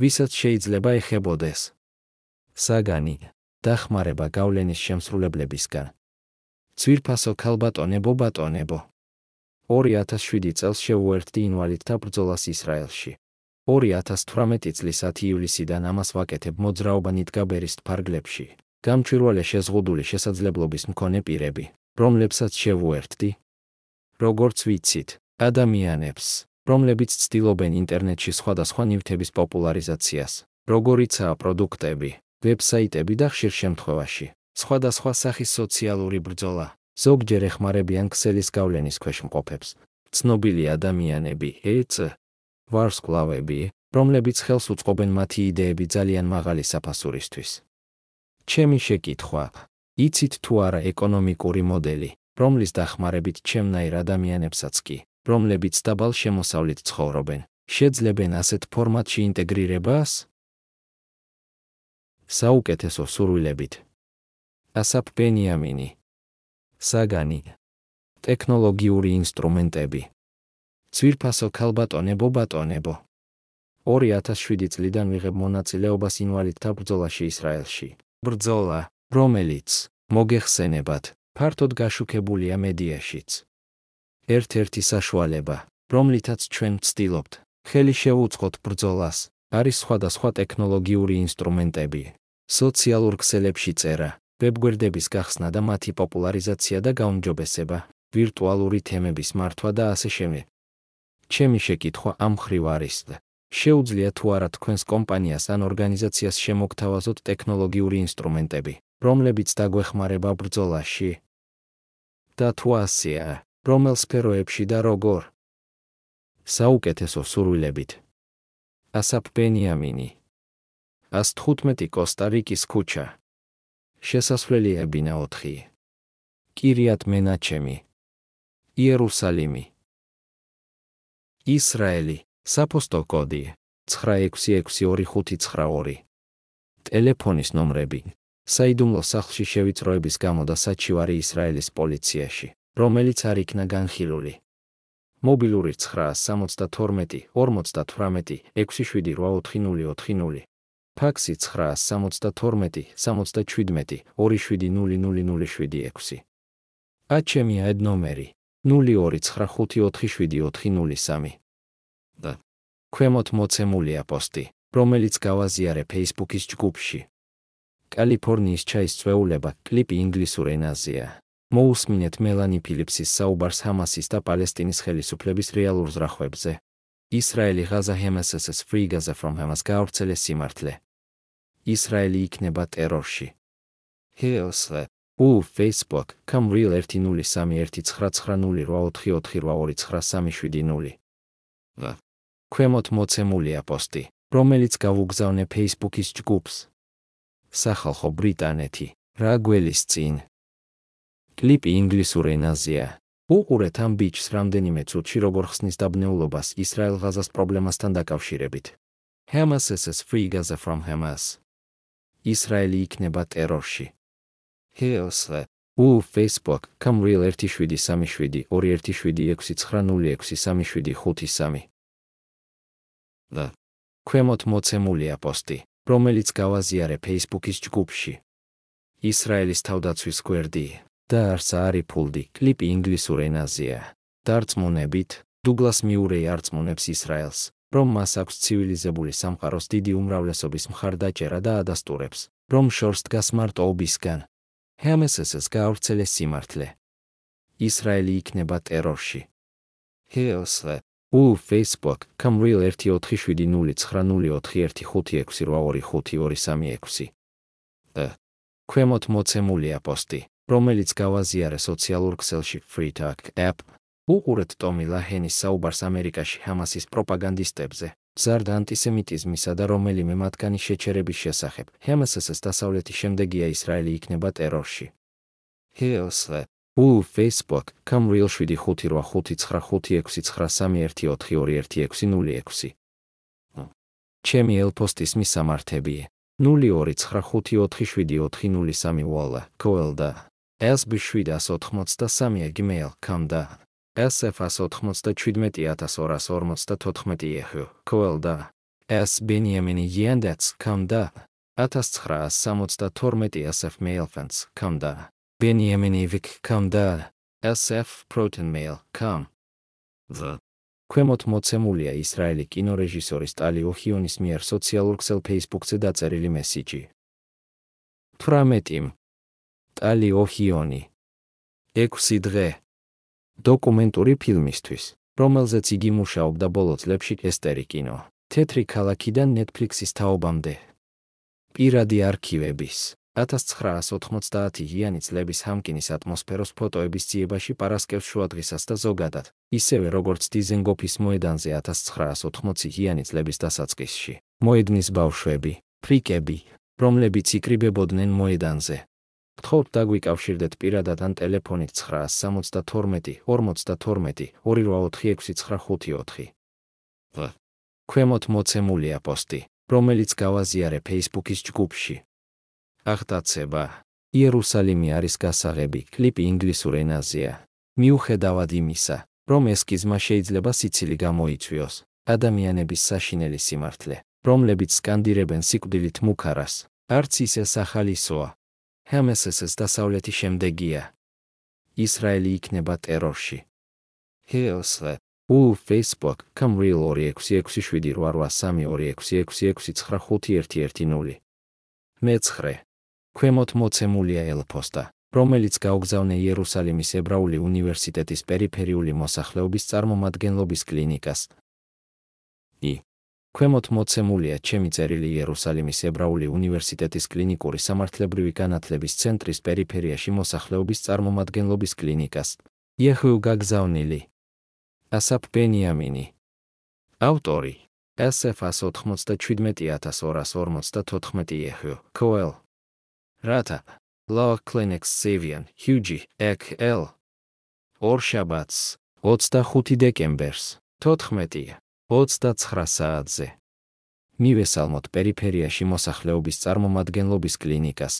ვისაც შეიძლება ეხებოდეს. საგანი დახმარება გავლენის შემსრულებლებისგან. ცვირფასო ქალბატონებო ბატონებო 2007 წელს შეუერთდი ინვალიდთა ბრძოლას ისრაელში. 2018 წლის 10 ივლისიდან ამას ვაკეთებ მოძრაობა ნიტგაბერის ფარგლებში. გამჭვირვალე შეზღუდული შესაძლებლობის მქონე პირები, რომლებსაც შევუერთდი. როგორც ვიცით, ადამიანებს, რომლებიც ცდილობენ ინტერნეტში სხვადასხვა ნივთების პოპულარიზაციას, როგორიცაა პროდუქტები, ვებსაიტები და ხშირ შემთხვევაში, სხვადასხვა სახის სოციალური ბრძოლა, ზოგჯერ ეხმარებიან ქსელის გავლენის ქვეშ მყოფებს. ცნობილი ადამიანები, ეც ვარსკვლავები, რომლებიც ხელს უწყობენ მათი იდეები ძალიან მაღალი საფასურისთვის. ჩემი შეკითხვა: იცით თუ არა ეკონომიკური მოდელი, რომლის დახმარებით ჩემნაირ ადამიანებსაც კი, რომლებიც დაბალ შემოსავლით ცხოვრობენ, შეძლებენ ასეთ ფორმატში ინტეგრირებას? საუკეთესო სურვილებით. ასაფ ბენიამინი. საგანი. ტექნოლოგიური ინსტრუმენტები. ცვირფასო ქალბატონებო ბატონებო. 2007 წლიდან ვიღებ მონაწილეობას ინვალიდთა ბრძოლაში ისრაელში. ბრძოლა რომელიც მოგეხსენებათ ფართოდ გაშუქებულია მედიაშიც ერთ-ერთი საშუალება რომლითაც ჩვენ ვცდილობთ ხელი შევუწყოთ ბრძოლას არის სხვადასხვა ტექნოლოგიური ინსტრუმენტები სოციალურ ქსელებში წერა ვებგვერდების გახსნა და მათი პოპულარიზაცია და გაუმჯობესება, ვირტუალური თემების მართვა და ასე შემდეგ. ჩემი შეკითხვა ამ ხრივ არის და შეუძლია თუ არა თქვენს კომპანიას ან ორგანიზაციას შემოგთავაზოთ ტექნოლოგიური ინსტრუმენტები, რომლებიც დაგვეხმარება ბრძოლაში. და თუ ასეა, რომელ სფეროებში და როგორ? საუკეთესო სურვილებით. ასაფ ბენიამინი. 115 კოსტა-რიკის ქუჩა. შესასვლელიებინა 4 კირიათ მენაჩემი. იერუსალიმი. ისრაელი საფოსტო კოდი 96625992 ტელეფონის ნომრები. საიდუმლო სახლში შევიწროების გამო და საჩივარი ისრაელის პოლიციაში რომელიც არ იქნა განხილული. მობილური 972 58 678440 ფაქსი 972 77 2700006 აჩემი ად ნომერი 0295447403 და ქვემოთ მოცემულია პოსტი რომელიც გავაზიარე Facebook-ის ჯგუფში. კალიფორნიის ჩაის წვეულება კლიპი ინგლისურ ენაზეა მოусმინეთ მელანი ფილიპსის საუბარს ჰამასის და პალესტინის ხელისუფლების რეალურ ზრახვებზე ისრაელი ღაზა ჰემასესის free gaza from hamas გავრცელეს სიმართლე ისრაელი იქნება ტერორში. ჰეოსლე უ Facebook com real 1031990444282970. ვა ქვემოთ მოცემულია პოსტი, რომელიც გავუგზავნე Facebook-ის ჯგუფს. სახალხო ბრიტანეთი, რა გველის წინ. კლიპი ინგლისურ ენაზეა. უყურეთ ამ ბიჭს რამდენიმე წუთში როგორ ხსნის დაბნეულობას ისრაელ-ღაზას პრობლემასთან დაკავშირებით. Hamas is free Gaza from Hamas. ისრაელი იქნება ტერორში. ჰეოსლე უ Facebook com real 17372176063753 და ქვემოთ მოცემულია პოსტი, რომელიც გავაზიარე Facebook-ის ჯგუფში. ისრაელის თავდაცვის გვერდი და არც არი ფულდი კლიპი ინგლისურ ენაზეა. დარწმუნებით, დუგლას მიურეი არწმუნებს ისრაელს, რომ მას აქვს ცივილიზებული სამყაროს დიდი უმრავლესობის მხარდაჭერა და ადასტურებს, რომ შორს დგას მარტოობისგან. ჰემესესს გაავრცელეს სიმართლე. ისრაელი იქნება ტერორში. ჰეოსლე უ Facebook com real 1470904156 და ქვემოთ მოცემულია პოსტი, რომელიც გავაზიარე სოციალურ ქსელში FreeTalk app უყურეთ ტომი ლაჰენის საუბარს ამერიკაში ჰამასის პროპაგანდისტებზე, ზარდ ანტისემიტიზმისა და რომელიმე მათგანი შეჩერების შესახებ. ჰამასის დასავლეთის შემდეგია ისრაელი იქნება ტერორში. ჰეოსლე უ Facebook com real 75595693142106 ჩემი ელპოსტის მისამართები 0295447403 ვალა კოელდა sb783 gmail.com და SF197.244 ეჰ, კოელდა ეს ბენიამინი იანდაც კამდა 1972 SF Mailfans კამდა ბენიამინი ვიკ კამდა SF Proton Mail კამ the ქვემოთ მოცემულია ისრაელი კინორეჟისორის ტალი ოჰიონის მიერ სოციალურ ქსელ Facebook-ზე დაწერილი მესიჯი. 18 ტალი ოჰიონი 6 დღე დოკუმენტური ფილმისთვის, რომელზეც იგი მუშაობდა ბოლო წლებში ესტერი კინო. თეთრი ქალაქიდან Netflix-ის თაობამდე. პირადი არქივების 1990 იანი წლების ჰამკინის ატმოსფეროს ფოტოების ძიებაში პარასკევს შუადღისას და ზოგადად, ისევე როგორც დიზენგოფის მოედანზე 1980 იანი წლების დასაწყისში. მოედნის ბავშვები, ფრიკები, რომლებიც იკრიბებოდნენ მოედანზე. გთხოვთ დაგვიკავშირდეთ პირადად ან ტელეფონით 972 52 284 ქვემოთ მოცემულია პოსტი, რომელიც გავაზიარე Facebook-ის ჯგუფში. აღტაცება. იერუსალიმი არის გასაღები კლიპი ინგლისურ ენაზეა. მიუხედავად იმისა რომ ესკიზმა შეიძლება სიცილი გამოიწვიოს ადამიანების საშინელი სიმართლე რომლებიც სკანდირებენ სიკვდილით მუქარას არც ისე სახალისოა ჰამესესეს დასავლეთი შემდეგია. ისრაელი იქნება ტერორში. ჰეოსლე უ facebook come real 2678832666965110 მეცხრე ქვემოთ მოცემულია ელფოსტა, რომელიც გაუგზავნე იერუსალიმის ებრაული უნივერსიტეტის პერიფერიული მოსახლეობის წარმომადგენლობის კლინიკას. ი ქვემოთ მოცემულია ჩემი წერილი იერუსალიმის ებრაული უნივერსიტეტის კლინიკური სამართლებრივი განათლების ცენტრის პერიფერიაში მოსახლეობის წარმომადგენლობის კლინიკას. იეხუ გაგზავნილი. ასაფ ბენიამინი. ავტორი SF 197.244 იეხუ. კოელ რათა Law Clinics Savian Hugi XL ორშაბათს 25 დეკემბერს 14 29 საათზე. მივესალმოთ პერიფერიაში მოსახლეობის წარმომადგენლობის კლინიკას.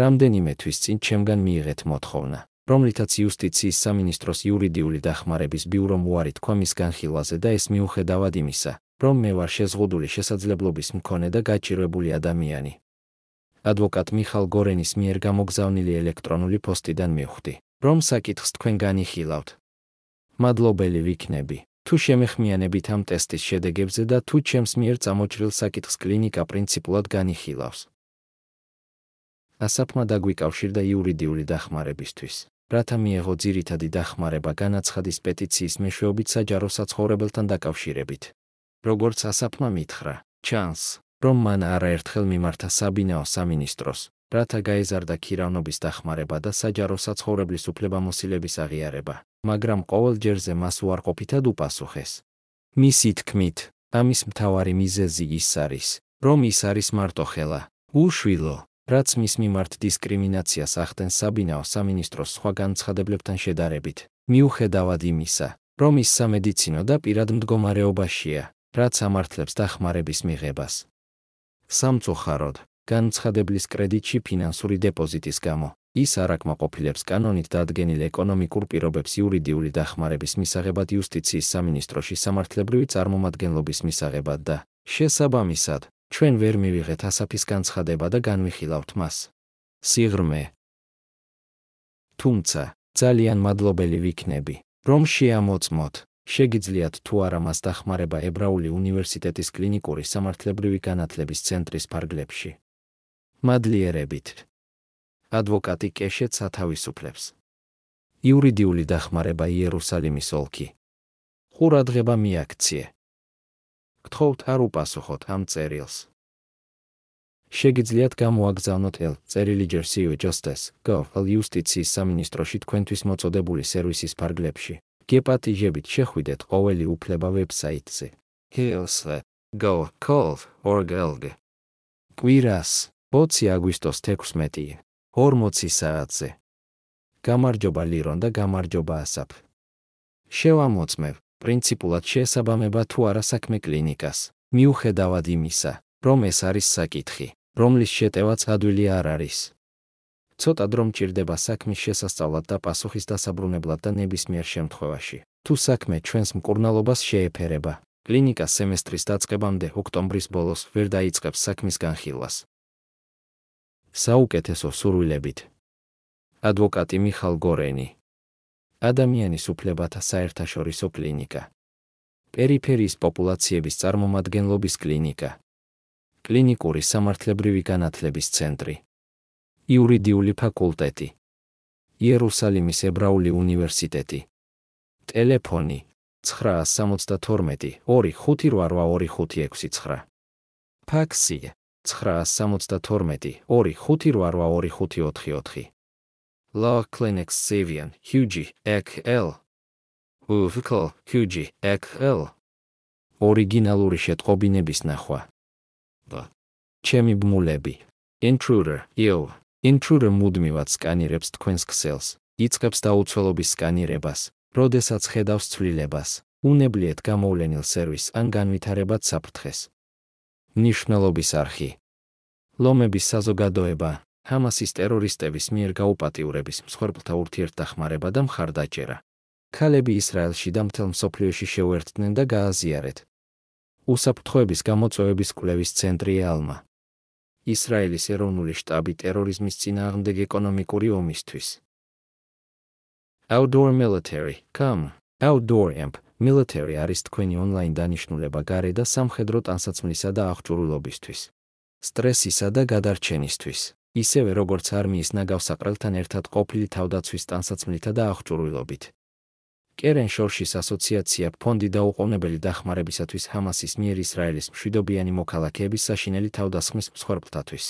რამდენიმე თვის წინ ჩემგან მიიღეთ მოთხოვნა რომლითაც იუსტიციის სამინისტროს იურიდიული დახმარების ბიურომ უარი თქვა მის განხილვაზე და ეს მიუხედავად იმისა რომ მე ვარ შეზღუდული შესაძლებლობის მქონე და გაჭირვებული ადამიანი. ადვოკატ მიხალ გორენის მიერ გამოგზავნილი ელექტრონული პოსტიდან მივხვდი, რომ საკითხს თქვენ განიხილავთ. მადლობელი ვიქნები, თუ შემეხმიანებით ამ ტესტის შედეგებზე და თუ ჩემს მიერ წამოჭრილ საკითხს კლინიკა პრინციპულად განიხილავს. ასაფმა დაგვიკავშირდა იურიდიული დახმარებისთვის, რათა მიეღო ძირითადი დახმარება განაცხადის პეტიციის მეშვეობით საჯარო საცხოვრებელთან დაკავშირებით. როგორც ასაფმა მითხრა, ჩანს, რომ მან არაერთხელ მიმართა საბინაო სამინისტროს, რათა გაეზარდა ქირავნობის დახმარება და საჯარო საცხოვრებლის უფლებამოსილების აღიარება, მაგრამ ყოველ ჯერზე მას უარყოფითად უპასუხეს. მისი თქმით, ამის მთავარი მიზეზი ის არის, რომ ის არის მარტოხელა, უშვილო, რაც მის მიმართ დისკრიმინაციას ახდენს საბინაო სამინისტროს სხვა განცხადებლებთან შედარებით, მიუხედავად იმისა, რომ ის სამედიცინო და პირად მდგომარეობაშია, რაც ამართლებს დახმარების მიღებას. სამწუხაროდ, განცხადებლის კრედიტში ფინანსური დეპოზიტის გამო ის არ აკმაყოფილებს კანონით დადგენილ ეკონომიკურ პირობებს იურიდიული დახმარების მისაღებად იუსტიციის სამინისტროში სამართლებრივი წარმომადგენლობის მისაღებად და შესაბამისად ჩვენ ვერ მივიღეთ ასაფის განცხადება და განვიხილავთ მას. სიღრმე. თუმცა, ძალიან მადლობელი ვიქნები, რომ შეამოწმოთ, შეგიძლიათ თუ არა მას დახმარება ებრაული უნივერსიტეტის კლინიკური სამართლებრივი განათლების ცენტრის ფარგლებში. მადლიერებით. ადვოკატი კეშეთ სათავისუფლებს. იურიდიული დახმარება იერუსალიმის ოლქი. ყურადღება მიაქციე. გთხოვთ არ უპასუხოთ ამ წერილს. შეგიძლიათ გამოაგზავნოთ ელ წერილი ჯერსიო ჯოსტეს გო იუსტიციის სამინისტროში თქვენთვის მოწოდებული სერვისის ფარგლებში. გეპატიჟებით შეხვიდეთ ყოველი უფლება ვებსაიტზე. Gelg. კვირას 20 აგვისტოს 16 40 საათზე. გამარჯობა ლირონ და გამარჯობა ასაფ. შევამოწმებ, პრინციპულად შეესაბამება თუ არა საქმე კლინიკას, მიუხედავად იმისა, რომ ეს არის საკითხი, რომლის შეტევაც ადვილი არ არის. ცოტა დრო მჭირდება საქმის შესასწავლად და პასუხის დასაბრუნებლად და ნებისმიერ შემთხვევაში. თუ საქმე ჩვენს მკურნალობას შეეფერება, კლინიკა სემესტრის დაწყებამდე ოქტომბრის ბოლოს ვერ დაიწყებს საქმის განხილვას. საუკეთესო სურვილებით. ადვოკატი მიხალ გორენი. ადამიანის უფლებათა საერთაშორისო კლინიკა. პერიფერიის პოპულაციების წარმომადგენლობის კლინიკა. კლინიკური სამართლებრივი განათლების ცენტრი. იურიდიული ფაკულტეტი. იერუსალიმის ებრაული უნივერსიტეტი. ტელეფონი 972 258256. ფაქსი 972 258254. Law Clinics Savian Hugi XL Ufkel Hugi XL ორიგინალური შეტყობინების ნახვა. ჩემი ბმულები. Intruder, იო. Intruder მუდმივად სკანირებს თქვენს ქსელს, იწყებს დაუცველობის სკანირებას, როდესაც ხედავს ცვლილებას, უნებლიეთ გამოვლენილ სერვისს ან განვითარებად საფრთხეს. ნიშნულობის არხი. ლომების საზოგადოება, ჰამასის ტერორისტების მიერ გაუპატიურების მსხვერპლთა ურთიერთდახმარება და მხარდაჭერა. ქალები ისრაელში და მთელ მსოფლიოში შეუერთდნენ და გააზიარეთ. უსაფრთხოების გამოწვევების კვლევის ცენტრი ალმა. ისრაელის ეროვნული შტაბი ტერორიზმის წინააღმდეგ ეკონომიკური ომისთვის. Outdoor Military, come. Outdoor Amp Military არის თქვენი ონლაინ დანიშნულება გარე და სამხედრო ტანსაცმლისა და აღჭურვილობისთვის. სტრესისა და გადარჩენისთვის, ისევე როგორც არმიის ნაგავსაყრელთან ერთად ყოფილი თავდაცვის ტანსაცმლითა და აღჭურვილობით. კერენ შორშის ასოციაცია ფონდი დაუყოვნებელი დახმარებისათვის ჰამასის მიერ ისრაელის მშვიდობიანი მოქალაქეების საშინელი თავდასხმის მსხვერპლთათვის.